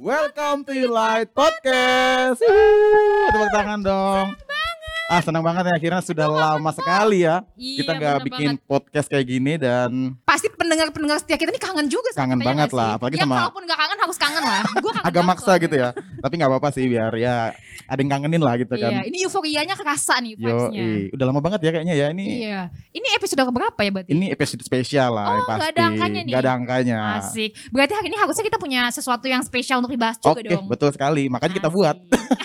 Welcome to Light Podcast. Tepuk tangan dong. Ah senang banget ya akhirnya sudah lama sekali ya Iya, kita nggak bikin banget. podcast kayak gini dan Pasti pendengar-pendengar setia kita ini kangen juga Kangen kita, ya banget nggak lah, apalagi ya, sama- kalaupun gak kangen harus kangen lah. Gua kangen agak maksa soalnya. gitu ya. Tapi nggak apa-apa sih biar ya ada yang kangenin lah gitu Iya, kan. ini euforianya kerasa nih Yo, vibes-nya. udah lama banget ya kayaknya ya ini. Iya. Ini episode keberapa ya berarti? Ini episode spesial lah Oh, nggak pasti. ada angkanya nih. Nggak ada angkanya. Asik. Berarti hari ini harusnya kita punya sesuatu yang spesial untuk dibahas juga Oke, dong. betul sekali. Makanya kita Asik. buat.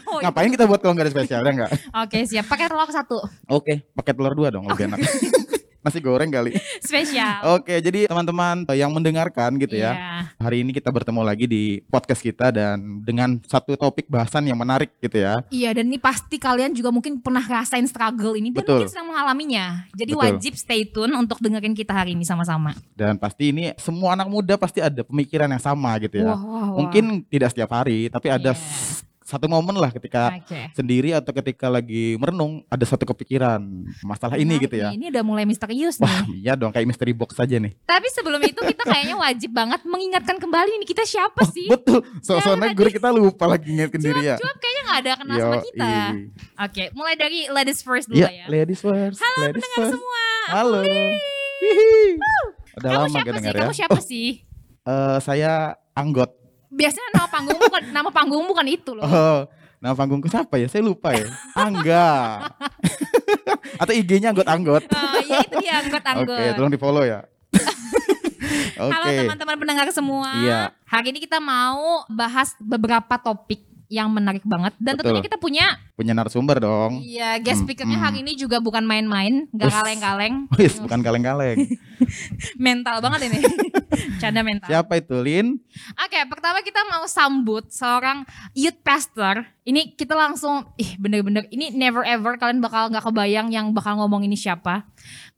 Oh, iya. Ngapain kita buat kalau nggak ada spesial ya nggak? Oke, siap. Pakai telur satu. Oke, pakai telur dua dong lebih enak. Nasi goreng kali. Spesial. Oke, jadi teman-teman yang mendengarkan gitu ya. Iya. Hari ini kita bertemu lagi di podcast kita dan dengan satu topik bahasan yang menarik gitu ya. Iya dan ini pasti kalian juga mungkin pernah rasain struggle ini dan Betul. mungkin sedang mengalaminya. Jadi Betul. wajib stay tune untuk dengerin kita hari ini sama-sama. Dan pasti ini semua anak muda pasti ada pemikiran yang sama gitu ya. Wah, wah, wah. Mungkin tidak setiap hari, tapi ada Iya. Satu momen lah ketika Oke. sendiri atau ketika lagi merenung ada satu kepikiran masalah ini Menarik gitu ya. nih, Ini udah mulai misterius Wah, nih. iya dong kayak mystery box saja nih. Tapi sebelum itu kita kayaknya wajib banget mengingatkan kembali nih kita siapa sih? Betul. Soalnya gue kita lupa lagi ngingetin diri ya. Cuap kayaknya gak ada kenal sama kita. Oke, mulai dari ladies first dulu Iya, ya. ladies first. Halo ladies pendengar first. semua. Halo. Hihi. Udah Kamu lama siapa sih? ya. Kamu siapa sih? Eh, saya Anggot. Biasanya nama panggung bukan nama panggung bukan itu loh. Oh, nama panggungku siapa ya? Saya lupa ya. Angga. Atau IG-nya Anggot-Anggot. Oh, ya itu dia Oke, anggot-anggot. tolong di-follow ya. Oke. Halo teman-teman pendengar semua. Iya. Hari ini kita mau bahas beberapa topik yang menarik banget dan Betul. tentunya kita punya Punya narasumber dong. iya guest Hmm, speakernya hmm. hari ini juga bukan main-main, nggak kaleng-kaleng, Wis, bukan kaleng-kaleng. mental banget ini. Canda mental. Siapa itu, Lin? Oke, pertama kita mau sambut seorang youth pastor. Ini kita langsung, ih bener-bener, ini never ever kalian bakal nggak kebayang yang bakal ngomong ini siapa.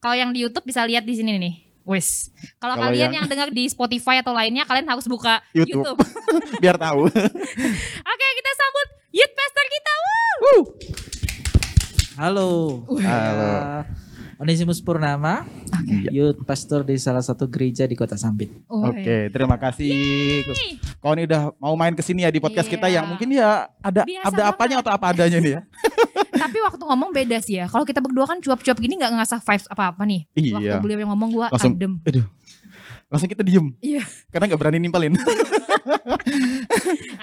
Kalau yang di YouTube bisa lihat di sini nih. Wis. Kalau kalian yang- yang dengar di Spotify atau lainnya, kalian harus buka YouTube. YouTube. Biar tahu. Oke, kita sambut youth pastor kita. Woo! Halo. Halo. Ya, Onesimus Purnama, Iya. youth pastor di salah satu gereja di Kota Sambit. Oke, terima kasih. Kau ini udah mau main ke sini ya di podcast kita Iya. yang mungkin ya ada Biasa ada apanya atau apa adanya nih ya. Tapi waktu ngomong beda sih ya. Kalau kita berdua kan cuap-cuap gini nggak ngerasa vibes apa-apa nih. Iya. Waktu beliau yang ngomong gua Langsung- adem. Aduh. Langsung kita diem. Iya. Karena nggak berani nimpalin.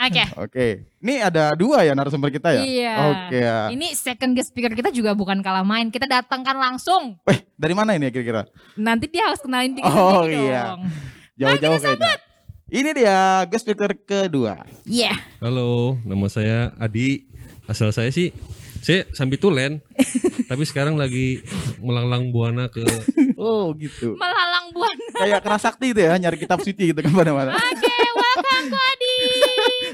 Oke. Oke. Ini ada dua ya narasumber kita ya? Iya. Oke ya. Ini second guest speaker kita juga bukan kalah main. Kita datangkan langsung. Eh, dari mana ini ya kira-kira? Nanti dia harus kenalin diri Oh, iya. Jauh-jauh kayaknya. Ini dia guest speaker kedua. Iya. Halo, nama saya Adi. Asal saya sih saya Sambitulen. tapi sekarang lagi melanglang buana ke Oh, gitu. Melalang buana. Kayak kena sakti itu ya, nyari kitab suci gitu kan mana-mana. Oke, welcome Ko Adi.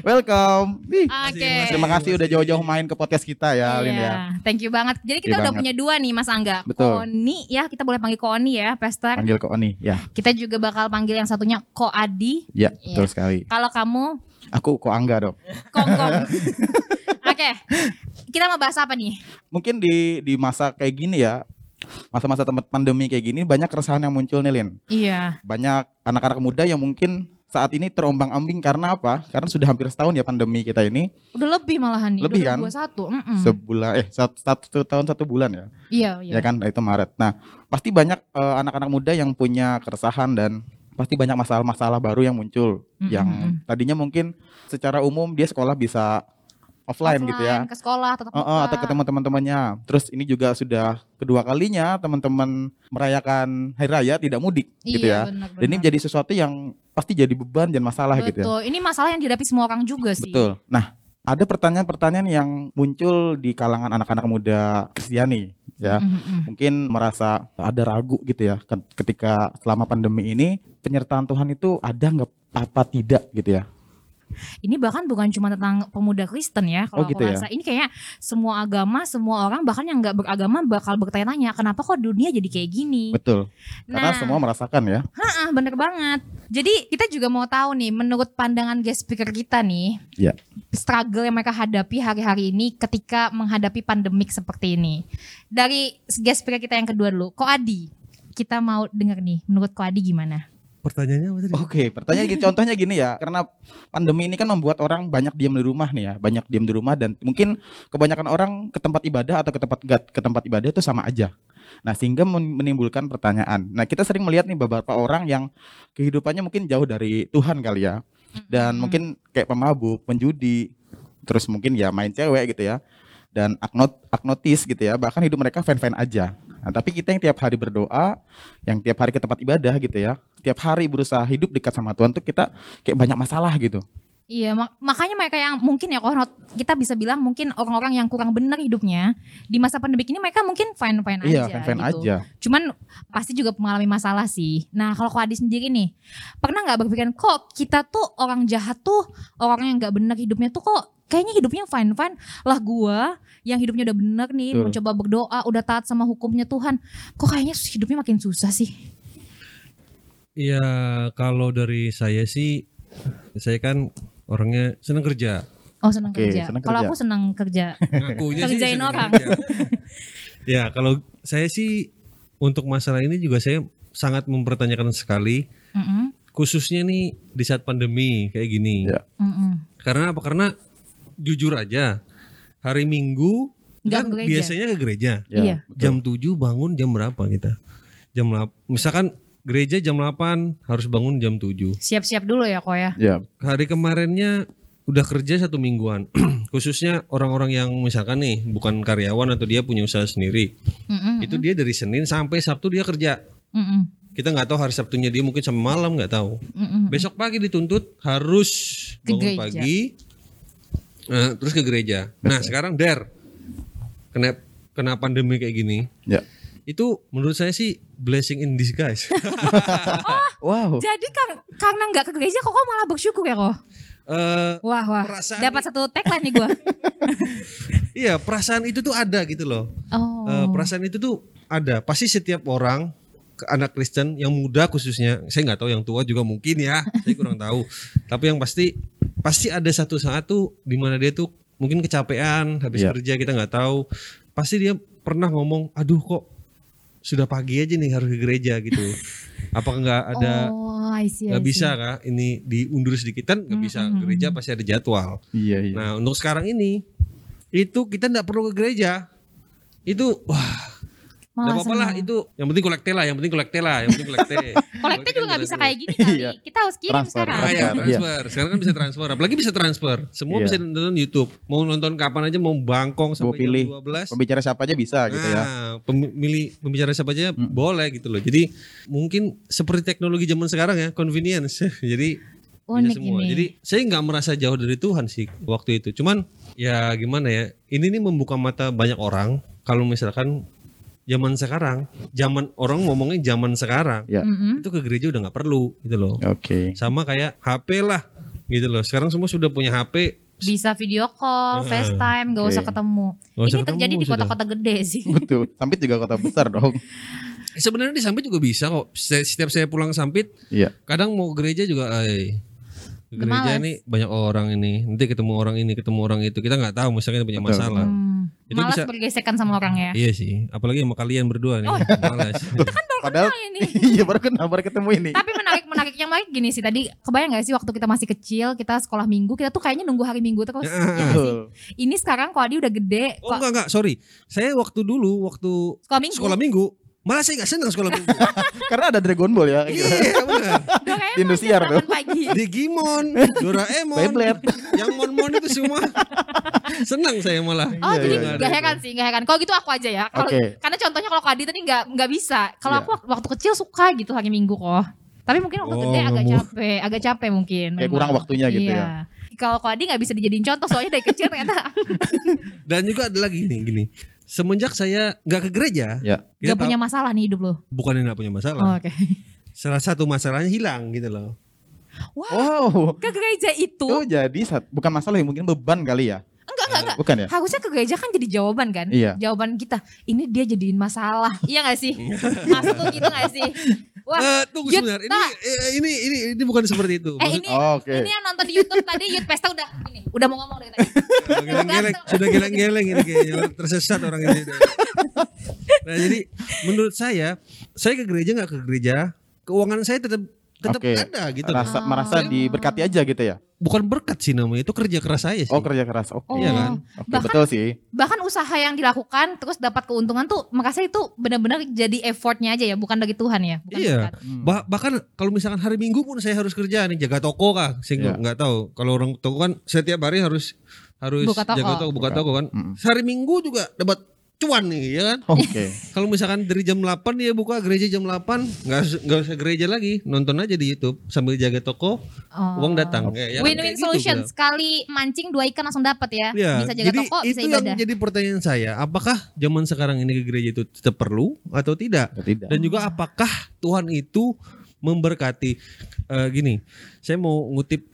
Welcome. Ih, Oke. Terima kasih udah jauh-jauh main ke podcast kita ya, Lin ya. Iya, thank you banget. Jadi kita Thank you udah banget. punya dua nih Mas Angga. Betul. Koni ya, kita boleh panggil Koni ya, Pastor. Panggil kok Oni. Ya, Kita juga bakal panggil yang satunya Ko Adi. ya, Iya. betul sekali. Kalau kamu Aku kok Angga dong. Kongkong. Oke. Kita mau bahas apa nih? Mungkin di di masa kayak gini ya, masa-masa tempat pandemi kayak gini banyak keresahan yang muncul nih, Lin. Iya. Banyak anak-anak muda yang mungkin saat ini terombang-ambing karena apa? Karena sudah hampir setahun ya pandemi kita ini. Udah lebih malahan nih. Lebih kan? 2021. Mm-mm. Sebulan eh satu, satu tahun satu bulan ya. Iya, iya. ya kan itu Maret. Nah, pasti banyak eh, anak-anak muda yang punya keresahan dan pasti banyak masalah-masalah baru yang muncul Mm-mm. yang tadinya mungkin secara umum dia sekolah bisa offline, gitu ya. Ke sekolah tetap Oh, oh, atau ketemu teman-temannya. Terus ini juga sudah kedua kalinya teman-teman merayakan hari raya tidak mudik gitu ya. Benar, Dan ini menjadi sesuatu yang pasti jadi beban dan masalah gitu ya. Betul. Ini masalah yang dihadapi semua orang juga sih. Betul. Nah, ada pertanyaan-pertanyaan yang muncul di kalangan anak-anak muda Kristiani ya Mm-mm. mungkin merasa ada ragu gitu ya ket- ketika selama pandemi ini penyertaan Tuhan itu ada nggak apa tidak gitu ya Ini bahkan bukan cuma tentang pemuda Kristen ya. Kalau Oh, gitu aku ya? ini kayak semua agama, semua orang bahkan yang nggak beragama bakal bertanya-tanya kenapa kok dunia jadi kayak gini. betul karena Nah. semua merasakan ya Ah, bener banget. Jadi kita juga mau tahu nih, menurut pandangan guest speaker kita nih, Iya. struggle yang mereka hadapi hari-hari ini ketika menghadapi pandemik seperti ini. Dari guest speaker kita yang kedua dulu, Ko Adi, kita mau denger nih, menurut Ko Adi gimana? Pertanyaannya apa tadi? Oke, pertanyaan gini, contohnya gini ya, karena pandemi ini kan membuat orang banyak diam di rumah nih ya, banyak diam di rumah dan mungkin kebanyakan orang ke tempat ibadah atau ke tempat ke tempat ibadah itu sama aja. Nah, sehingga men- menimbulkan pertanyaan. Nah, kita sering melihat nih beberapa orang yang kehidupannya mungkin jauh dari Tuhan kali ya. Dan mungkin kayak pemabuk, penjudi, terus mungkin ya main cewek gitu ya. Dan agnot agnotis gitu ya, bahkan hidup mereka fan-fan aja. Nah, tapi kita yang tiap hari berdoa, yang tiap hari ke tempat ibadah gitu ya, tiap hari berusaha hidup dekat sama Tuhan tuh kita kayak banyak masalah gitu. Iya, mak- makanya mereka yang mungkin ya kalau kita bisa bilang mungkin orang-orang yang kurang benar hidupnya di masa pandemi ini mereka mungkin fine-fine aja. iya, fan-fan gitu. aja. Cuman pasti juga mengalami masalah sih. Nah kalau Adi sendiri nih, pernah nggak berpikiran kok kita tuh orang jahat tuh orang yang nggak benar hidupnya tuh kok kayaknya hidupnya fine fine lah gua yang hidupnya udah bener nih Betul. mencoba berdoa udah taat sama hukumnya Tuhan kok kayaknya hidupnya makin susah sih Iya, kalau dari saya sih, saya kan orangnya senang kerja. oh senang Oke, kerja kalau aku senang kerja sih Kerjain senang orang. kerja. ya, kalau saya sih untuk masalah ini juga saya sangat mempertanyakan sekali, Mm-mm, khususnya nih di saat pandemi kayak gini. Ya. mm-mm. Karena apa? Karena jujur aja, hari Minggu kan ke gereja. biasanya ke gereja. Ya, Iya. betul. Jam 7 bangun jam berapa kita? Jam 8. Misalkan gereja jam 8 harus bangun jam 7. siap-siap dulu ya kok ya Ya, Hari kemarinnya udah kerja satu mingguan. Khususnya orang-orang yang misalkan nih bukan karyawan atau dia punya usaha sendiri. Mm-mm, Itu dia dari Senin sampai Sabtu dia kerja. mm-mm, Kita nggak tahu hari Sabtunya dia mungkin sampai malam nggak tahu. mm-mm. Besok pagi dituntut harus Ke bangun gereja. pagi, eh, terus ke gereja. Nah sekarang der, kena kena pandemi kayak gini, ya. itu menurut saya sih blessing in disguise. Wow. jadi kar- karena nggak ke gereja kok kok malah bersyukur ya kok Eh, wah wah Perasaan dapat satu tagline nih gue iya perasaan itu tuh ada gitu loh. oh Eh, perasaan itu tuh ada. Pasti setiap orang anak Kristen yang muda khususnya, saya nggak tahu yang tua juga mungkin ya, saya kurang tahu. Tapi yang pasti pasti ada satu saat tuh di mana dia tuh mungkin kecapean habis Iya. kerja kita nggak tahu. Pasti dia pernah ngomong, aduh kok sudah pagi aja nih harus ke gereja gitu. Apakah nggak ada oh, nggak see. bisa kah ini diundur sedikit kan nggak bisa Mm, mm, gereja mm. pasti ada jadwal. Iya, iya. Nah untuk sekarang ini itu kita nggak perlu ke gereja. Itu wah Malah nggak apa-apa lah itu. Yang penting kolekte lah, yang penting kolekte lah, yang penting kolekte. kolekte juga nggak bisa kayak gini Iya. kali kita harus kirim Transfer, sekarang Ah, ya, Transfer, transfer. Sekarang kan bisa transfer. Apalagi bisa transfer. Semua Iya. bisa nonton YouTube. Mau nonton kapan aja, mau bangkong sampai pilih. jam 12. Pembicara siapa aja bisa gitu ya. Nah, pemilih pembicara siapa aja Hmm. boleh gitu loh. Jadi mungkin seperti teknologi zaman sekarang ya, convenience. Jadi unik bisa semua. ini Jadi saya nggak merasa jauh dari Tuhan sih waktu itu. Cuman ya gimana ya? Ini nih membuka mata banyak orang. Kalau misalkan zaman sekarang, zaman orang ngomongnya zaman sekarang, Ya. Mm-mm. itu ke gereja udah nggak perlu gitu loh. Oke. Sama kayak HP lah gitu loh. Sekarang semua sudah punya HP. bisa video call, Ah, FaceTime, gak usah oke. ketemu. Nggak usah Ini terjadi ketemu di sudah. kota-kota gede sih. Betul. Sampit juga kota besar dong. Eh, Sebenarnya di Sampit juga bisa kok. Setiap saya pulang Sampit, Iya. kadang mau gereja juga, ay, gereja males. nih banyak orang ini. Nanti ketemu orang ini, ketemu orang itu. Kita nggak tahu misalnya punya Betul. masalah. Hmm, Itu malas bisa- bergesekan sama orang ya. Iya sih, apalagi sama kalian berdua nih. Malas. Padahal Nah, ini. iya baru kenal baru ketemu ini. Tapi menarik menarik yang menarik gini sih tadi kebayang gak sih waktu kita masih kecil kita sekolah minggu kita tuh kayaknya nunggu hari minggu terus. Ya, Ya sih? Ini sekarang kok Adi udah gede, Oh kok enggak enggak, sorry. Saya waktu dulu waktu sekolah minggu. sekolah minggu, malah saya nggak senang sekolah minggu. Karena ada Dragon Ball ya. gitu. Iya benar. Doraemon Indosiar tuh. 8 pagi. Digimon, Doraemon, Beyblade. yang mon-mon itu semua. Senang saya malah. Oh Iya, jadi iya, gak iya. heran sih, gak heran. Kalau gitu aku aja ya. Karena contohnya kalau Kak Adi tadi nggak nggak bisa. Kalau aku wak- waktu kecil suka gitu hari Minggu kok. Tapi mungkin waktu Oh, gede agak mau. capek, agak capek mungkin. Kayak memang. kurang waktunya gitu Iya. ya. Kalau Kak Adi nggak bisa dijadiin contoh soalnya dari kecil ternyata Dan juga ada lagi nih gini. Semenjak saya nggak ke gereja, Ya. gak punya masalah nih hidup lo. bukan nggak punya Oh, masalah. Oke. Salah satu masalahnya hilang gitu loh. Wah, Wow. ke gereja itu Oh jadi bukan masalah ya mungkin beban kali ya. enggak enggak enggak. Bukan ya? Harusnya ke gereja kan jadi jawaban kan? Iya. Jawaban kita. Ini dia jadiin masalah. iya gak sih? Masuk tuh gitu gak sih? Wah, Eh, tunggu Yud, sebentar. Ini, eh, ini ini ini bukan seperti itu. eh Maksud- ini Oh, Oke. ini yang nonton di YouTube tadi Yud Pesta udah ini, udah mau ngomong dari tadi. Sudah geleng-geleng, sudah geleng-geleng ini kayaknya tersesat orang ini. Nah jadi menurut saya, saya ke gereja nggak ke gereja, keuangan saya tetap tetap Oke. ada gitu. loh. Rasa Oh. merasa diberkati aja gitu ya. Bukan berkat sih namanya, itu kerja keras saya sih. Oh kerja keras. Oke. Oh. Iya kan? Oke, Bahkan- betul sih. Bahkan usaha yang dilakukan terus dapat keuntungan tuh merasa itu benar-benar jadi effortnya aja ya, bukan dari Tuhan ya. Bukan Iya. berkat. Hmm. Bah- bahkan kalau misalkan hari Minggu pun saya harus kerja nih jaga toko kah? Saya nggak Iya. nggak tahu. Kalau orang toko kan setiap hari harus harus Buka toko. jaga toko, buka Buka. toko kan. Mm. Hari Minggu juga dapat cuan nih ya kan. Oke. Kalau misalkan dari jam 8 dia buka gereja jam 8, nggak us- nggak usah gereja lagi, nonton aja di YouTube sambil jaga toko, Oh. uang datang. Ya, ya, Win-win kayak gitu, solution. Bel. Sekali mancing dua ikan langsung dapat ya. Ya, Bisa jaga jadi toko, bisa itu ibadah. yang jadi pertanyaan saya, apakah zaman sekarang ini ke gereja itu tetap perlu atau tidak? Tidak. Dan juga apakah Tuhan itu memberkati Eh, gini, saya mau ngutip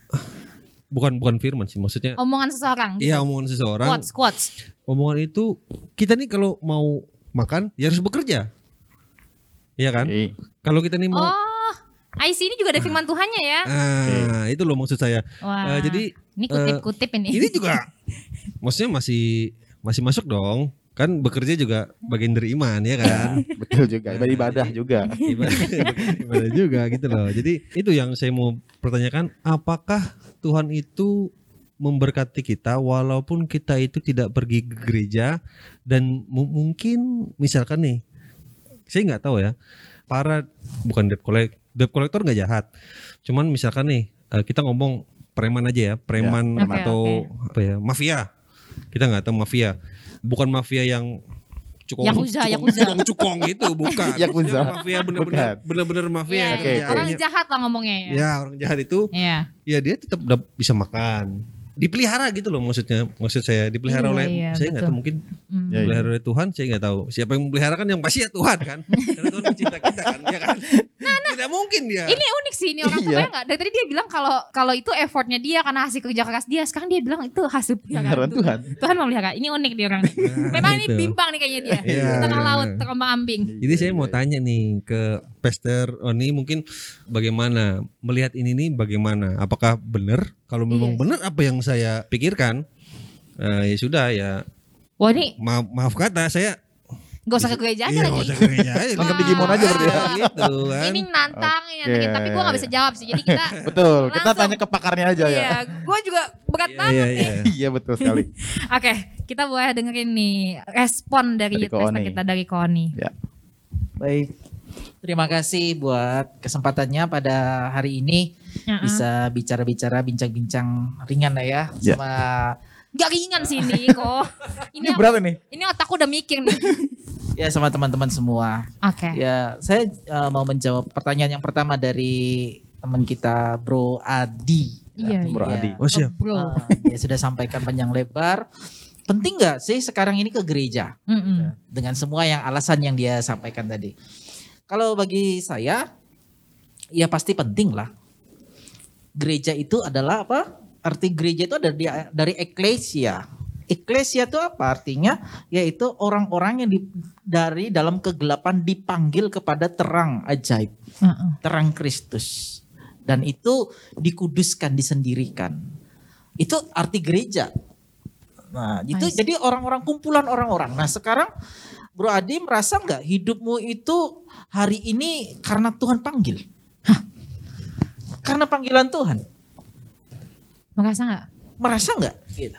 bukan bukan firman sih, maksudnya Omongan seseorang. iya omongan seseorang. Quotes, quotes. Omongan itu kita nih kalau mau makan ya harus bekerja. Iya kan? Oke. Kalau kita nih mau Oh, IC ini juga ada firman Tuhannya ya. Ah, itu loh maksud saya. Wah. Eh, jadi ini kutip-kutip ini. ini juga maksudnya masih masih masuk dong. Kan bekerja juga bagian dari iman ya kan? Betul juga. Ibadah ibadah juga. ibadah, ibadah juga gitu loh. Jadi itu yang saya mau pertanyakan, apakah Tuhan itu memberkati kita walaupun kita itu tidak pergi ke gereja dan mu- mungkin misalkan nih, saya nggak tahu ya, para bukan debt collect, debt collector nggak jahat, cuman misalkan nih eh, kita ngomong preman aja ya, preman Ya, atau apa ya, mafia, kita nggak tahu mafia, bukan mafia yang cukong Yakuza, cukong, Yakuza. cukong, cukong itu bukan Yakuza. Mafia bener-bener bener-bener mafia Iya, yang Oke, iya. oke. Orang kerjanya- jahat lah ngomongnya ya. ya orang jahat itu Iya. ya dia tetap bisa makan dipelihara gitu loh maksudnya maksud saya dipelihara Iya, oleh iya, saya nggak tahu mungkin Hmm. Ya, ya. dipelihara oleh Tuhan saya nggak tahu siapa yang memelihara kan yang pasti ya Tuhan kan karena Tuhan mencinta kita kan ya kan tidak mungkin dia Ini unik sih ini orang Iya. kebayang nggak? Dari tadi dia bilang kalau kalau itu effortnya dia karena hasil kerja keras dia. Sekarang dia bilang itu hasil Peliharaan Tuhan. Tuhan. Tuhan memelihara. Ini unik dia orang. Memang ini gitu. bimbang nih kayaknya dia. Iya. Di tengah laut terombang ambing. Jadi saya mau tanya nih ke Pastor Oni mungkin bagaimana melihat ini nih bagaimana? Apakah benar? Kalau memang Iya. benar apa yang saya pikirkan, eh, ya sudah ya Wah ini maaf, maaf kata saya gak usah ke gereja aja iya, lagi. nggak usah gereja aja. Lengkap aja berarti ya. gitu kan. Ini nantang, nantangin. Tapi gue gak bisa jawab sih. Jadi kita Betul. Kita tanya ke pakarnya aja ya. Iya, gue juga berat Iya, banget. iya, iya. Iya betul sekali. Oke, kita boleh dengerin nih respon dari, Dari kita dari Koni. Baik. Terima kasih buat kesempatannya pada hari ini Ya, bisa bicara-bicara bincang-bincang ringan lah ya Ya. sama Gak ringan sih ini kok. Ini Ini berat nih. ini otakku udah mikir nih. Ya sama teman-teman semua. Oke. Ya, saya eh, mau menjawab pertanyaan yang pertama dari teman kita Bro Adi. Iya, Bro Ya. Adi. Oh siap. Bro. Eh, dia sudah sampaikan panjang lebar. Penting nggak sih sekarang ini ke gereja Mm-mm. dengan semua yang alasan yang dia sampaikan tadi? Kalau bagi saya, ya pasti penting lah. Gereja itu adalah apa? Arti gereja itu ada dari, dari eklesia. Eklesia itu apa artinya? Yaitu orang-orang yang di- dari dalam kegelapan dipanggil kepada terang ajaib Mm-mm. terang Kristus dan itu dikuduskan disendirikan itu arti gereja nah itu jadi orang-orang kumpulan orang-orang nah sekarang Bro Adi merasa nggak hidupmu itu hari ini karena Tuhan panggil Hah? karena panggilan Tuhan Merasa gak? merasa nggak gitu.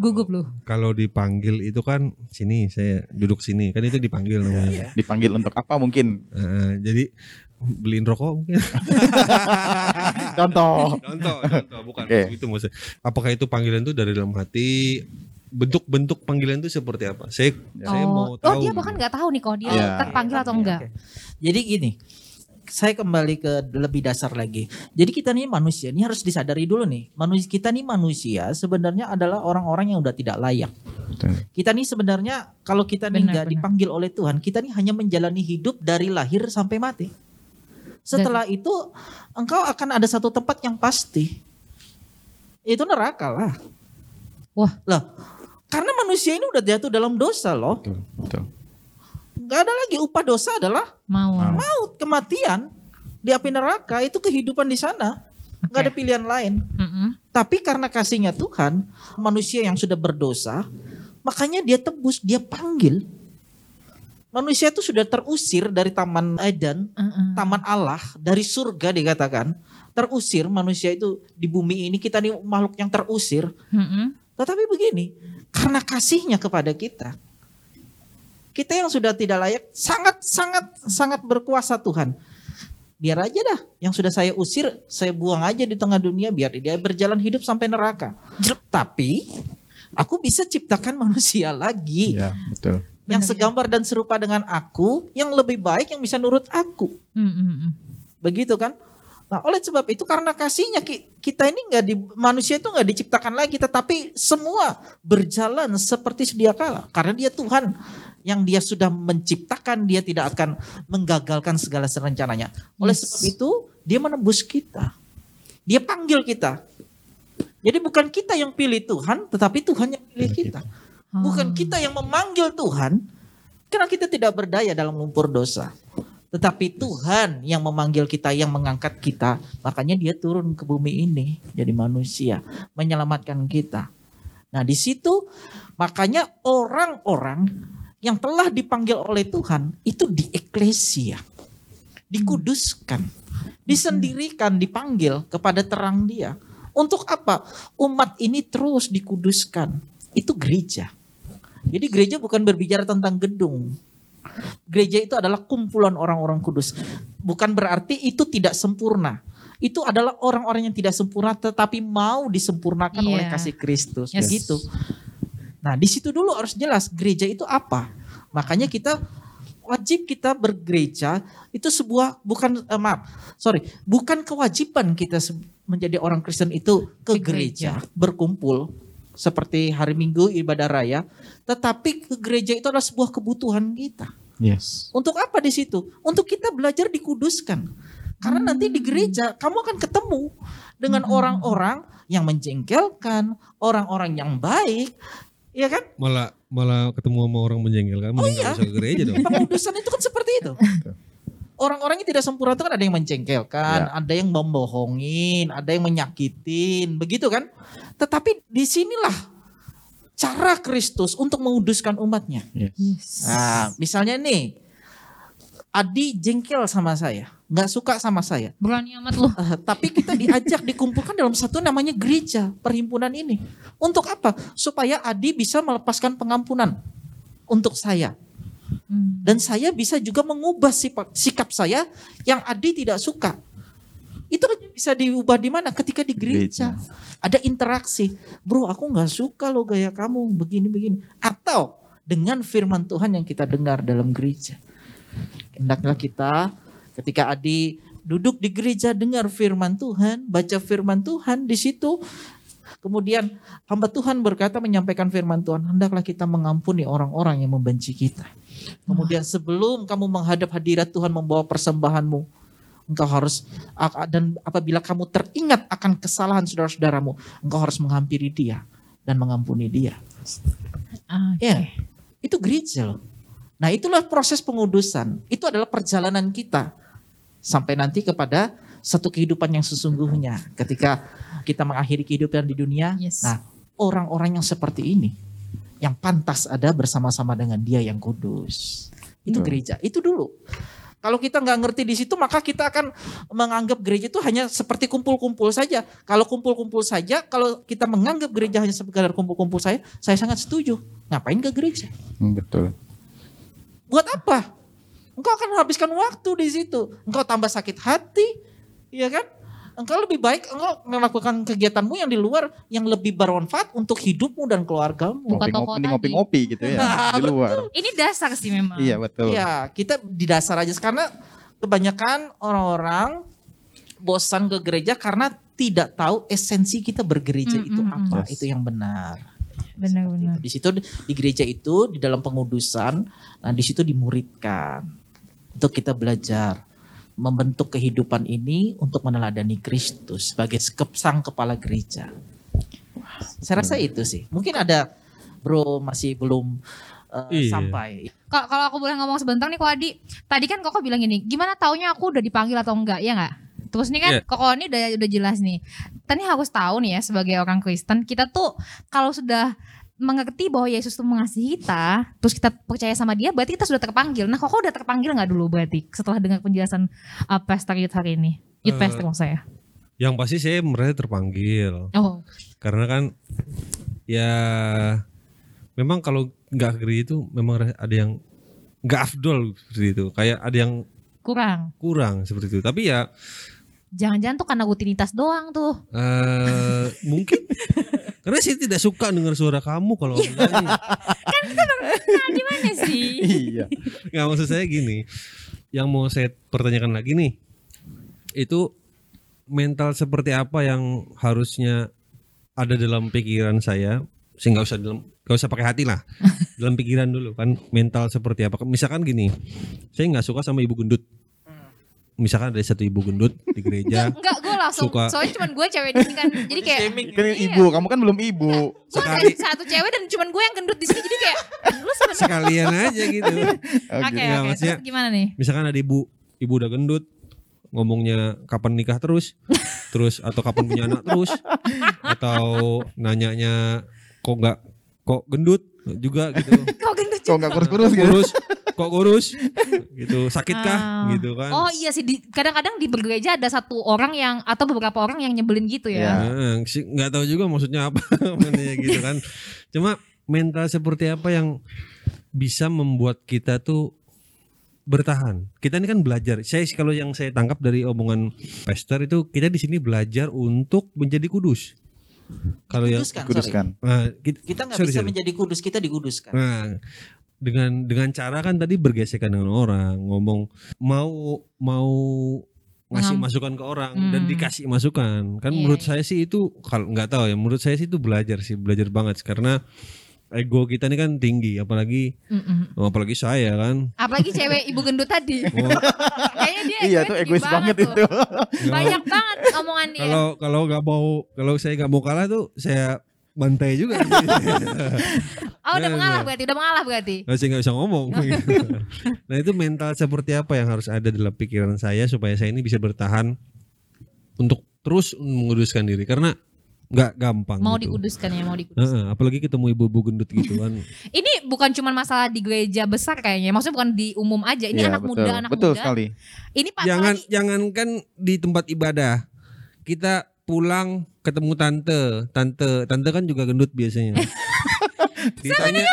Gugup lu. Kalau dipanggil itu kan sini saya duduk sini kan itu dipanggil namanya. Dipanggil untuk apa mungkin? Eh, jadi beliin rokok mungkin. Contoh. contoh, contoh bukan Oke. itu maksudnya. Apakah itu panggilan itu dari dalam hati? Bentuk-bentuk panggilan itu seperti apa? Saya saya mau oh, tahu. oh dia bahkan nggak tahu nih kok dia Iya. terpanggil atau enggak. Oke. jadi gini saya kembali ke lebih dasar lagi. Jadi kita nih manusia, ini harus disadari dulu nih. Manusia kita nih manusia sebenarnya adalah orang-orang yang udah tidak layak. Kita nih sebenarnya kalau kita nih nggak dipanggil oleh Tuhan, kita nih hanya menjalani hidup dari lahir sampai mati. Setelah itu engkau akan ada satu tempat yang pasti. Itu neraka lah. Wah. Lah, karena manusia ini udah jatuh dalam dosa loh. Betul. Betul. Nggak ada lagi upah dosa adalah Mau. Mau. maut, kematian. Di api neraka itu kehidupan di sana. Nggak Oke. ada pilihan lain. Mm-mm. Tapi karena kasihnya Tuhan, manusia yang sudah berdosa, makanya dia tebus, dia panggil. Manusia itu sudah terusir dari taman Eden, Mm-mm. taman Allah, dari surga dikatakan. Terusir manusia itu di bumi ini kita ini makhluk yang terusir. Mm-mm. Tetapi begini, karena kasihnya kepada kita, kita yang sudah tidak layak, sangat sangat sangat berkuasa Tuhan. Biar aja dah, yang sudah saya usir, saya buang aja di tengah dunia, biar dia berjalan hidup sampai neraka. Tapi aku bisa ciptakan manusia lagi Iya, betul. yang Benar. segambar dan serupa dengan aku, yang lebih baik yang bisa nurut aku. Mm-mm. Begitu kan? Nah, oleh sebab itu karena kasihnya ki- kita ini nggak di manusia itu nggak diciptakan lagi, tetapi semua berjalan seperti sedia kala. Karena dia Tuhan yang dia sudah menciptakan, dia tidak akan menggagalkan segala rencananya. Oleh Yes. sebab itu dia menebus kita, dia panggil kita. Jadi bukan kita yang pilih Tuhan, tetapi Tuhan yang pilih kita. Bukan kita yang memanggil Tuhan, karena kita tidak berdaya dalam lumpur dosa. Tetapi Tuhan yang memanggil kita, yang mengangkat kita. Makanya dia turun ke bumi ini jadi manusia, menyelamatkan kita. Nah di situ makanya orang-orang yang telah dipanggil oleh Tuhan itu di eklesia. Dikuduskan, disendirikan, dipanggil kepada terang dia. Untuk apa? Umat ini terus dikuduskan. Itu gereja. Jadi gereja bukan berbicara tentang gedung. Gereja itu adalah kumpulan orang-orang kudus. Bukan berarti itu tidak sempurna. Itu adalah orang-orang yang tidak sempurna tetapi mau disempurnakan Iya. oleh kasih Kristus. Yes. Begitu. Nah, di situ dulu harus jelas gereja itu apa. Makanya kita wajib kita bergereja itu sebuah bukan eh, maaf, sorry, bukan kewajiban kita menjadi orang Kristen itu ke Ke gereja. gereja, berkumpul seperti hari Minggu ibadah raya, tetapi ke gereja itu adalah sebuah kebutuhan kita. Yes. Untuk apa di situ? Untuk kita belajar dikuduskan. Karena nanti di gereja kamu akan ketemu dengan orang-orang yang menjengkelkan, orang-orang yang baik, ya kan? Malah malah ketemu sama orang menjengkelkan, mending nggak usah ke gereja dong. Pengudusan itu kan seperti itu. Orang-orang yang tidak sempurna itu kan ada yang menjengkelkan, ada yang membohongin, ada yang menyakitin, begitu kan? Tetapi di sinilah cara Kristus untuk menguduskan umatnya. Yes. Nah, misalnya nih, Adi jengkel sama saya, nggak suka sama saya. Berani amat lu. Eh, tapi kita diajak dikumpulkan dalam satu namanya gereja perhimpunan ini. Untuk apa? Supaya Adi bisa melepaskan pengampunan untuk saya. Hmm. Dan saya bisa juga mengubah sifat, sikap saya yang Adi tidak suka. Itu kan bisa diubah di mana? Ketika di gereja. Ada interaksi. Bro, aku nggak suka lo gaya kamu begini-begini. Atau dengan firman Tuhan yang kita dengar dalam gereja. Hendaklah kita ketika Adi duduk di gereja dengar firman Tuhan, baca firman Tuhan di situ Kemudian hamba Tuhan berkata menyampaikan firman Tuhan, hendaklah kita mengampuni orang-orang yang membenci kita. Kemudian sebelum kamu menghadap hadirat Tuhan membawa persembahanmu, engkau harus dan apabila kamu teringat akan kesalahan saudara-saudaramu, engkau harus menghampiri dia dan mengampuni dia. Oke. Ya, itu gereja loh. Nah itulah proses pengudusan. Itu adalah perjalanan kita sampai nanti kepada satu kehidupan yang sesungguhnya. Ketika kita mengakhiri kehidupan di dunia, Yes. nah orang-orang yang seperti ini, yang pantas ada bersama-sama dengan Dia yang kudus. Itu Betul. gereja. Itu dulu. Kalau kita nggak ngerti di situ, maka kita akan menganggap gereja itu hanya seperti kumpul-kumpul saja. Kalau kumpul-kumpul saja, kalau kita menganggap gereja hanya sekedar kumpul-kumpul saya, saya sangat setuju. Ngapain ke gereja? Hmm, Betul. Buat apa? Engkau akan menghabiskan waktu di situ. Engkau tambah sakit hati, ya kan? Engkau lebih baik engkau melakukan kegiatanmu yang di luar yang lebih bermanfaat untuk hidupmu dan keluargamu. Buka toko Ngopi-ngopi tadi. ngopi-ngopi gitu ya Nah, di luar. Ini dasar sih memang. Iya betul. Iya, kita di dasar aja karena kebanyakan orang-orang bosan ke gereja karena tidak tahu esensi kita bergereja Mm, itu mm, mm. apa. Yes. Itu yang benar. Benar-benar. Di situ di gereja itu di dalam pengudusan, nah di situ dimuridkan untuk kita belajar membentuk kehidupan ini untuk meneladani Kristus sebagai sang kepala gereja. Saya rasa itu sih. Mungkin ada bro masih belum uh, Iya. sampai. Ka- Kalau aku boleh ngomong sebentar nih Ko Adi. Tadi kan Koko bilang gini, gimana taunya aku udah dipanggil atau enggak, ya enggak? Terus nih kan Iya. Koko ini udah udah jelas nih. Nih harus tahu nih ya sebagai orang Kristen, kita tuh kalau sudah mengerti bahwa Yesus itu mengasihi kita, terus kita percaya sama dia, berarti kita sudah terpanggil. Nah, kok udah terpanggil nggak dulu berarti setelah dengar penjelasan uh, Pastor Yud hari ini? Yud Eh, Pastor maksud saya. Yang pasti saya merasa terpanggil. Oh, Karena kan ya memang kalau nggak gereja itu memang ada yang nggak afdol seperti itu. Kayak ada yang kurang. kurang seperti itu. Tapi ya Jangan-jangan tuh karena rutinitas doang tuh. eh mungkin karena saya tidak suka dengar suara kamu kalau nyanyi. Nah, di mana sih? iya. Nggak maksud saya gini. Yang mau saya pertanyakan lagi nih. Itu mental seperti apa yang harusnya ada dalam pikiran saya sehingga usah dalam gak usah pakai hati lah dalam pikiran dulu kan mental seperti apa misalkan gini saya nggak suka sama ibu gendut misalkan ada satu ibu gendut di gereja Enggak, gue langsung. Suka. Soalnya cuman gue cewek di sini kan. Jadi kayak Kan Iya. ibu, kamu kan belum ibu. gue ada satu cewek dan cuman gue yang gendut di sini. Jadi kayak lu sebenarnya. sekalian aja gitu Oke, Oke. Nggak, oke. maksudnya- Terus gimana nih? misalkan ada ibu ibu udah gendut ngomongnya kapan nikah terus terus atau kapan punya anak terus atau nanyanya kok nggak kok gendut juga gitu Kau gendut Kok nggak kurus-kurus gitu? kurus kok kurus? Gitu. Sakitkah? Ah. gitu kan. Oh iya sih, di- kadang-kadang di bergereja ada satu orang yang atau beberapa orang yang nyebelin gitu ya. Nah, sih, nggak tahu juga maksudnya apa maksudnya gitu kan. Cuma mental seperti apa yang bisa membuat kita tuh bertahan? Kita ini kan belajar. Saya kalau yang saya tangkap dari omongan pastor itu kita di sini belajar untuk menjadi kudus. Kalau yang Kuduskan, sorry. Nah, kita, Kita nggak bisa sorry. menjadi kudus, kita dikuduskan. nah dengan dengan cara kan tadi bergesekan dengan orang ngomong mau mau ngasih Ngam- masukan ke orang Hmm. dan dikasih masukan kan Iya, menurut iya. saya sih itu kalau nggak tahu ya menurut saya sih itu belajar sih belajar banget karena ego kita ini kan tinggi apalagi Mm-mm. apalagi saya kan Apalagi cewek ibu gendut tadi. Oh, Kayaknya dia Iya egois tuh egois banget tuh. itu. Banyak banget omongan dia. kalau kalau nggak mau kalau saya nggak mau kalah tuh saya bantai juga oh udah Nah, mengalah nah. berarti, udah mengalah berarti. Saya nggak bisa ngomong nah itu mental seperti apa yang harus ada dalam pikiran saya supaya saya ini bisa bertahan untuk terus menguduskan diri karena nggak gampang Mau gitu. dikuduskan ya, mau dikuduskan. Heeh, apalagi ketemu ibu-ibu gendut gitu kan Ini bukan cuma masalah di gereja besar kayaknya, maksudnya bukan di umum aja. Ini Iya, anak betul. muda, anak Betul muda. sekali. Ini pak jangan apalagi- jangankan di tempat ibadah kita pulang ketemu tante. Tante tante kan juga gendut biasanya. Ditanya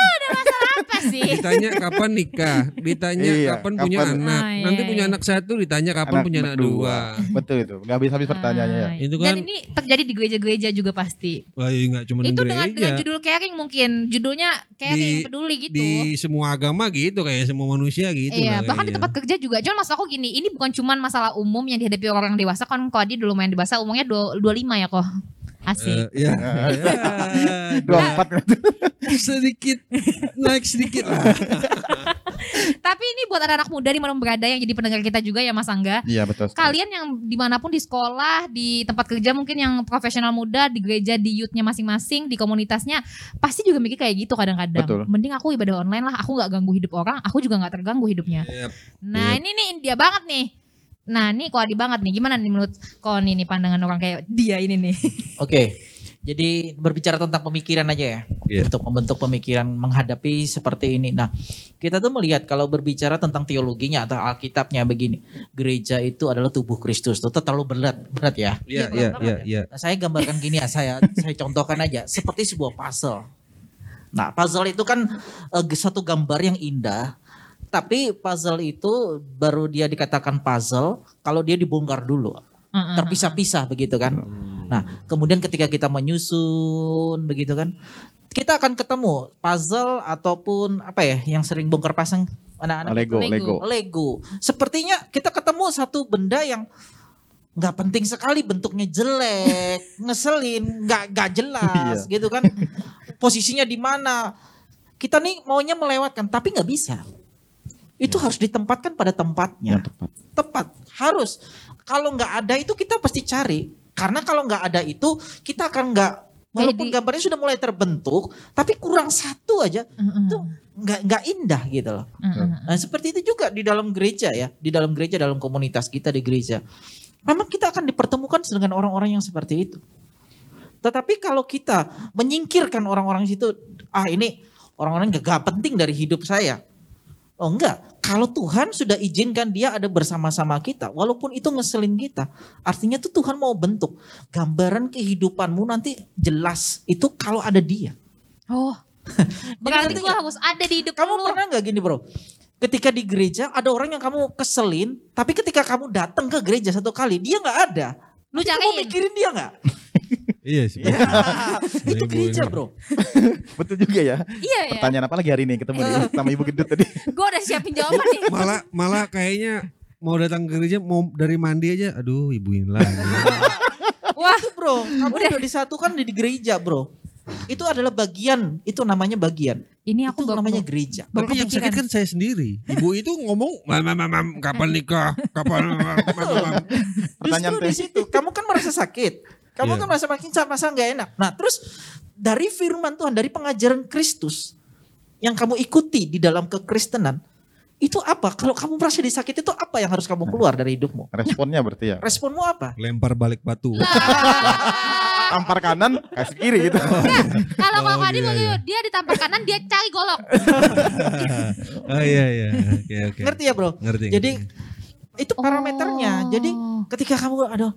sih? ditanya kapan nikah ditanya Iya, kapan punya kapan- anak Ah, iya, nanti iya. punya anak satu ditanya kapan punya anak dua Betul itu. Nggak habis-habis pertanyaannya ya. Ah, Itu Dan kan- ini terjadi di gereja-gereja juga pasti. wah iya nggak cuma di itu dengan, dengan judul caring mungkin, judulnya caring, Di- peduli gitu. di semua agama gitu kayak semua manusia gitu iya, lah bahkan di kayaknya. tempat kerja juga. Cuman maksud aku gini, ini bukan cuman masalah umum yang dihadapi orang dewasa kan kalau dia dulu main dewasa umurnya dua- 25 ya kok. Asik. Eh, ya, Dua empat sedikit naik sedikit lah Tapi ini buat anak-anak muda di mana berada yang jadi pendengar kita juga ya Mas Angga. Iya betul. sekali. Kalian yang di mana pun di sekolah, di tempat kerja mungkin yang profesional muda, di gereja, di youthnya masing-masing, di komunitasnya, pasti juga mikir kayak gitu kadang-kadang. Betul. Mending aku ibadah online lah, aku nggak ganggu hidup orang, aku juga nggak terganggu hidupnya. Yep. Nah Yep. ini nih dia banget nih. Nah ini kok Adi banget nih, gimana nih menurut kau nih, nih pandangan orang kayak dia ini nih? Oke. Jadi berbicara tentang pemikiran aja ya. Iya. Untuk membentuk pemikiran menghadapi seperti ini. Nah, kita tuh melihat kalau berbicara tentang teologinya atau Alkitabnya begini. Gereja itu adalah tubuh Kristus. Itu terlalu berat, berat ya. Iya, iya, banget iya, ya. iya. Nah, saya gambarkan gini ya, saya saya contohkan aja seperti sebuah puzzle. Nah, puzzle itu kan eh, satu gambar yang indah, tapi puzzle itu baru dia dikatakan puzzle kalau dia dibongkar dulu, terpisah-pisah begitu kan. Nah, kemudian ketika kita menyusun begitu kan, kita akan ketemu puzzle ataupun apa ya yang sering bongkar pasang anak-anak Lego, Lego. Lego. Lego. Sepertinya kita ketemu satu benda yang nggak penting sekali bentuknya jelek, ngeselin, nggak nggak jelas gitu kan. Posisinya di mana? Kita nih maunya melewatkan, tapi nggak bisa. Itu harus ditempatkan pada tempatnya. Yang tepat. Tepat, harus. Kalau nggak ada itu kita pasti cari. Karena kalau nggak ada itu kita akan nggak walaupun Jadi- gambarnya sudah mulai terbentuk, tapi kurang satu aja itu nggak nggak indah gitu loh. Nah, seperti itu juga di dalam gereja ya, di dalam gereja dalam komunitas kita di gereja. Memang kita akan dipertemukan dengan orang-orang yang seperti itu. Tetapi kalau kita menyingkirkan orang-orang situ, ah ini orang-orang gak, gak penting dari hidup saya. Oh enggak, kalau Tuhan sudah izinkan dia ada bersama-sama kita, walaupun itu ngeselin kita, artinya tuh Tuhan mau bentuk gambaran kehidupanmu nanti jelas itu kalau ada dia. Oh. Berarti gue harus ada di hidup Kamu lu. pernah nggak gini bro? Ketika di gereja ada orang yang kamu keselin, tapi ketika kamu datang ke gereja satu kali dia nggak ada. Lu Tapi kamu cariin. mikirin dia nggak? Iya sih. itu Ibu gereja bro. Betul juga ya. Iya ya. Pertanyaan apa lagi hari ini ketemu nih sama Ibu Gendut tadi. Gue udah siapin jawaban nih. malah malah kayaknya mau datang ke gereja mau dari mandi aja aduh ibu ini lagi Wah. Itu bro, kamu udah disatukan di gereja bro. Itu adalah bagian, itu namanya bagian. Ini aku Itu baru namanya gereja. tapi yang sakit kan saya sendiri ibu itu ngomong mam mam mam, kapan nikah kapan mam, mam, mam, mam." Pertanyaan Justru di situ, kamu kan merasa sakit. Kamu Iya. kan merasa makin merasa nggak enak. Nah terus dari firman Tuhan, dari pengajaran Kristus yang kamu ikuti di dalam kekristenan, itu apa? Kalau kamu merasa disakiti itu apa yang harus kamu keluar dari hidupmu? Responnya berarti ya. Responmu apa? lempar balik batu Tampar kanan, kasih kiri gitu. Kalau Oh, Kak Adi iya, iya. dia ditampar kanan, dia cari golok. oh iya iya oke oke Ngerti ya bro? ngerti Jadi ngerti. itu parameternya. Oh. Jadi ketika kamu aduh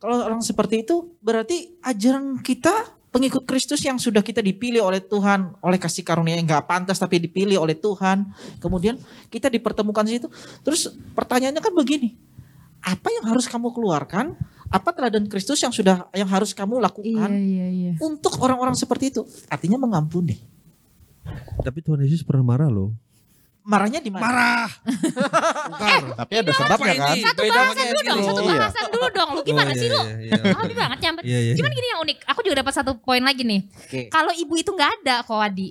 kalau orang seperti itu berarti ajaran kita pengikut Kristus yang sudah kita dipilih oleh Tuhan oleh kasih karunia yang nggak pantas tapi dipilih oleh Tuhan. Kemudian kita dipertemukan di situ. Terus pertanyaannya kan begini apa yang harus kamu keluarkan? Apa teladan Kristus yang sudah yang harus kamu lakukan iya, iya. untuk orang-orang seperti itu? Artinya mengampuni. Tapi Tuhan Yesus pernah marah loh marahnya di mana marah Bongkar. Tapi ada sebabnya kan. ini? Satu bahasan dulu dong, satu Iya. bahasan dulu dong. Lu gimana Oh, sih iya, lu? iya, iya, Pahami banget nyambet. Iya, iya. Cuman gini yang unik, aku juga dapat satu poin lagi nih. Kalau ibu itu nggak ada, kok Adi,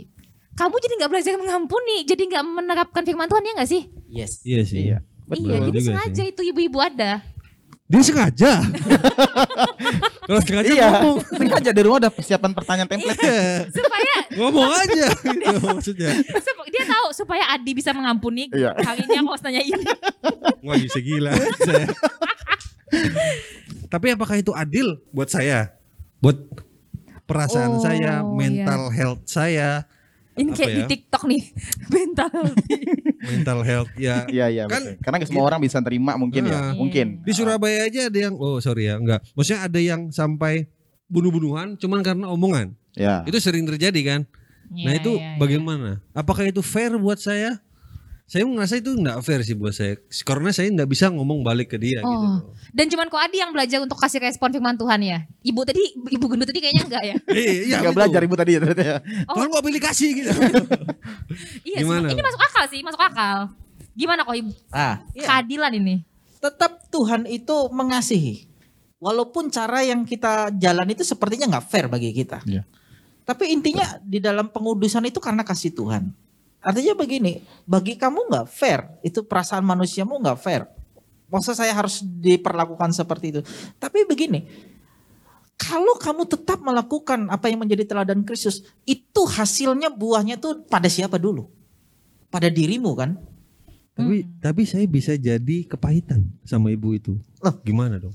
kamu jadi nggak belajar mengampuni, jadi nggak menerapkan firman Tuhan ya nggak sih? yes Iya sih. Iya. iya, jadi sengaja sih. itu ibu-ibu ada. Dia sengaja. Kalau sengaja Iya. ngomong. Sengaja di rumah ada persiapan pertanyaan template. Supaya ngomong aja gitu maksudnya. sup- dia tahu supaya Adi bisa mengampuni. Iya. Hari ini aku harus nanya ini. Wah bisa gila. saya. Tapi apakah itu adil buat saya? Buat perasaan Oh, saya, iya. mental health saya, Ini kayak di ya? TikTok nih, mental. mental health ya. Iya iya Kan- betul. Karena nggak semua orang bisa terima mungkin ya. Nah. Mungkin. Di Surabaya aja ada yang oh sorry ya, enggak. Maksudnya ada yang sampai bunuh-bunuhan cuman karena omongan. Ya. Itu sering terjadi kan? nah Iya, itu iya. bagaimana? Apakah itu fair buat saya? Saya merasa itu enggak fair sih buat saya. Karena saya enggak bisa ngomong balik ke dia gitu. Oh. loh. Dan cuman kok Adi yang belajar untuk kasih respon firman Tuhan ya. Ibu tadi, ibu gendut tadi kayaknya enggak ya. Iya, iya, Nggak belajar ibu tadi ya ternyata ya. Oh. Tuhan kok pilih kasih gitu. Iya, Gimana? sih. ini masuk akal sih, masuk akal. Gimana kok ibu? ah iya. Keadilan ini. tetap Tuhan itu mengasihi. Walaupun cara yang kita jalan itu sepertinya nggak fair bagi kita. Iya. Tapi intinya di dalam pengudusan itu karena kasih Tuhan. Artinya begini, bagi kamu nggak fair, itu perasaan manusiamu nggak fair. Masa saya harus diperlakukan seperti itu. Tapi begini, kalau kamu tetap melakukan apa yang menjadi teladan Kristus, itu hasilnya buahnya tuh pada siapa dulu? Pada dirimu kan? tapi tapi saya bisa jadi kepahitan sama ibu itu. Loh. Gimana dong?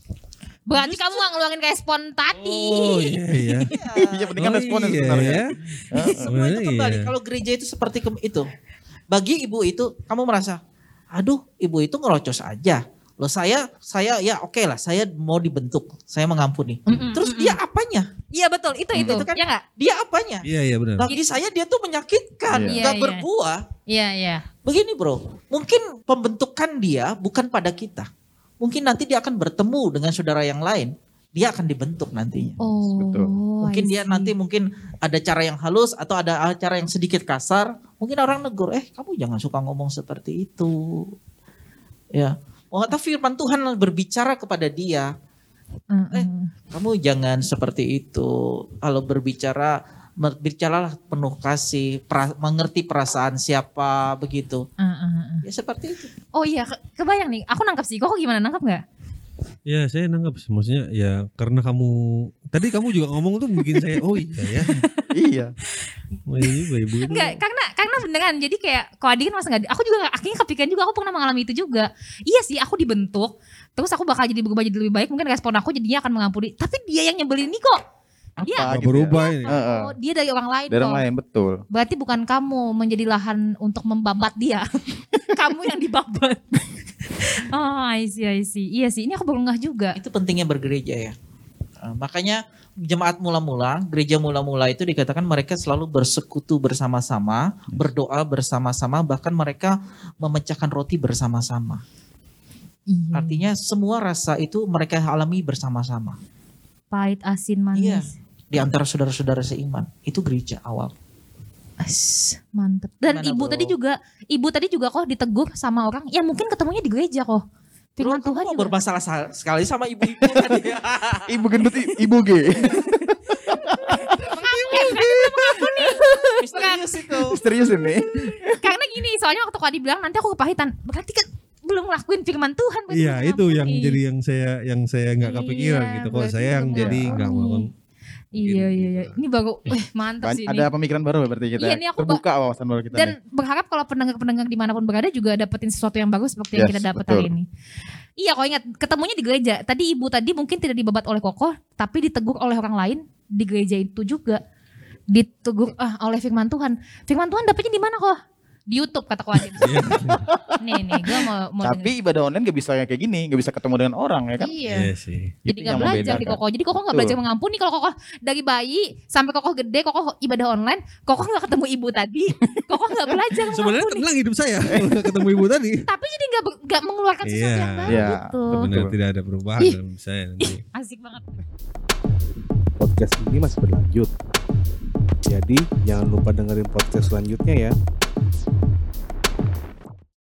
Berarti kamu gak ngeluarin respon tadi. Oh iya iya. Iya penting kan Oh, responnya iya, sebenarnya. ya. Semua itu kembali. Iya. Kalau gereja itu seperti ke- itu. Bagi ibu itu kamu merasa, aduh ibu itu ngerocos aja. Loh saya, saya ya oke lah, saya mau dibentuk, saya mengampuni. Mm-mm, Terus mm-mm. dia apanya? Iya betul, itu itu. Itu kan- ya enggak? Dia apanya? Iya iya benar. Bagi saya dia tuh menyakitkan, Iya. nggak Iya, iya. berbuah. Iya, iya. Begini bro, mungkin pembentukan dia bukan pada kita. Mungkin nanti dia akan bertemu dengan saudara yang lain. Dia akan dibentuk nantinya. Oh. Betul. Mungkin dia nanti mungkin ada cara yang halus atau ada cara yang sedikit kasar. Mungkin orang negur, eh kamu jangan suka ngomong seperti itu. Ya, oh atau firman Tuhan berbicara kepada dia. Eh. kamu jangan seperti itu. Kalau berbicara, berbicaralah penuh kasih, pra- mengerti perasaan siapa begitu. Mm-mm. Ya seperti itu. Oh iya, ke- kebayang nih. Aku nangkap sih. Kok gimana nangkap nggak? Ya saya nangkap sih. maksudnya ya karena kamu tadi kamu juga ngomong tuh bikin saya oh iya ya. Iya. Oh, iya juga ibu itu. Enggak, karena karena beneran. Jadi kayak kalau Adi kan masa nggak. Aku juga akhirnya kepikiran juga. Aku pernah mengalami itu juga. Iya sih, aku dibentuk. Terus aku bakal jadi berubah jadi lebih baik. Mungkin respon aku jadinya akan mengampuni. Tapi dia yang nyebelin ini kok. Apa Iya. Nggak gitu. ya. berubah ini. Heeh. Oh, dia dari orang lain Dari orang lain betul. Berarti bukan kamu menjadi lahan untuk membabat dia. kamu yang dibabat. oh, I see, I see. Iya sih, ini aku baru ngeh juga. Itu pentingnya bergereja ya. Eh, makanya jemaat mula-mula, gereja mula-mula itu dikatakan mereka selalu bersekutu bersama-sama, berdoa bersama-sama, bahkan mereka memecahkan roti bersama-sama. Iya. Artinya semua rasa itu mereka alami bersama-sama Pahit, asin, Iya. Di antara saudara-saudara seiman. Itu gereja awal. As, mantep. Dan Gimana, ibu bro? tadi juga, ibu tadi juga kok ditegur sama orang. Ya mungkin ketemunya di gereja kok. Firman Tuhan juga. bermasalah sa- sekali sama ibu-ibu tadi. Ibu gendut ibu G. Misterius itu. Serius ini. Karena gini, soalnya waktu Kak bilang nanti aku kepahitan. Berarti kan belum ngelakuin firman Tuhan. Iya itu yang jadi yang saya yang saya nggak Iya, kepikiran gitu kok berarti saya yang jadi nggak ngampuni. Iya, iya, iya. Ini baru, wih mantap sih ini. Ada pemikiran baru berarti kita. Iya, ini aku Terbuka wawasan baru kita. nih. Dan berharap kalau pendengar-pendengar di mana pun berada juga dapetin sesuatu yang bagus seperti yang Yes, kita dapat hari ini. Iya, kok ingat ketemunya di gereja. Tadi ibu tadi mungkin tidak dibabat oleh kokoh, tapi ditegur oleh orang lain di gereja itu juga. Ditegur ah, oleh firman Tuhan. Firman Tuhan dapetnya di mana kok? Di YouTube kata kau Adit. nih nih, gue mau mau denger. Tapi ibadah online gak bisa kayak gini, gak bisa ketemu dengan orang ya kan? Iya. Iya sih Jadi nggak belajar di kokoh. Jadi kokoh nggak belajar mengampuni. Kalau kokoh dari bayi sampai kokoh gede, kokoh ibadah online, kokoh nggak ketemu ibu tadi. Kokoh nggak belajar sebenarnya tenang hidup saya ketemu ibu tadi Tapi jadi nggak nggak mengeluarkan sesuatu Iya. yang baru Iya, gitu. benar tidak ada perubahan Ih. dalam saya nanti Asik banget. podcast ini masih berlanjut. Jadi jangan lupa dengerin podcast selanjutnya ya. Thank you.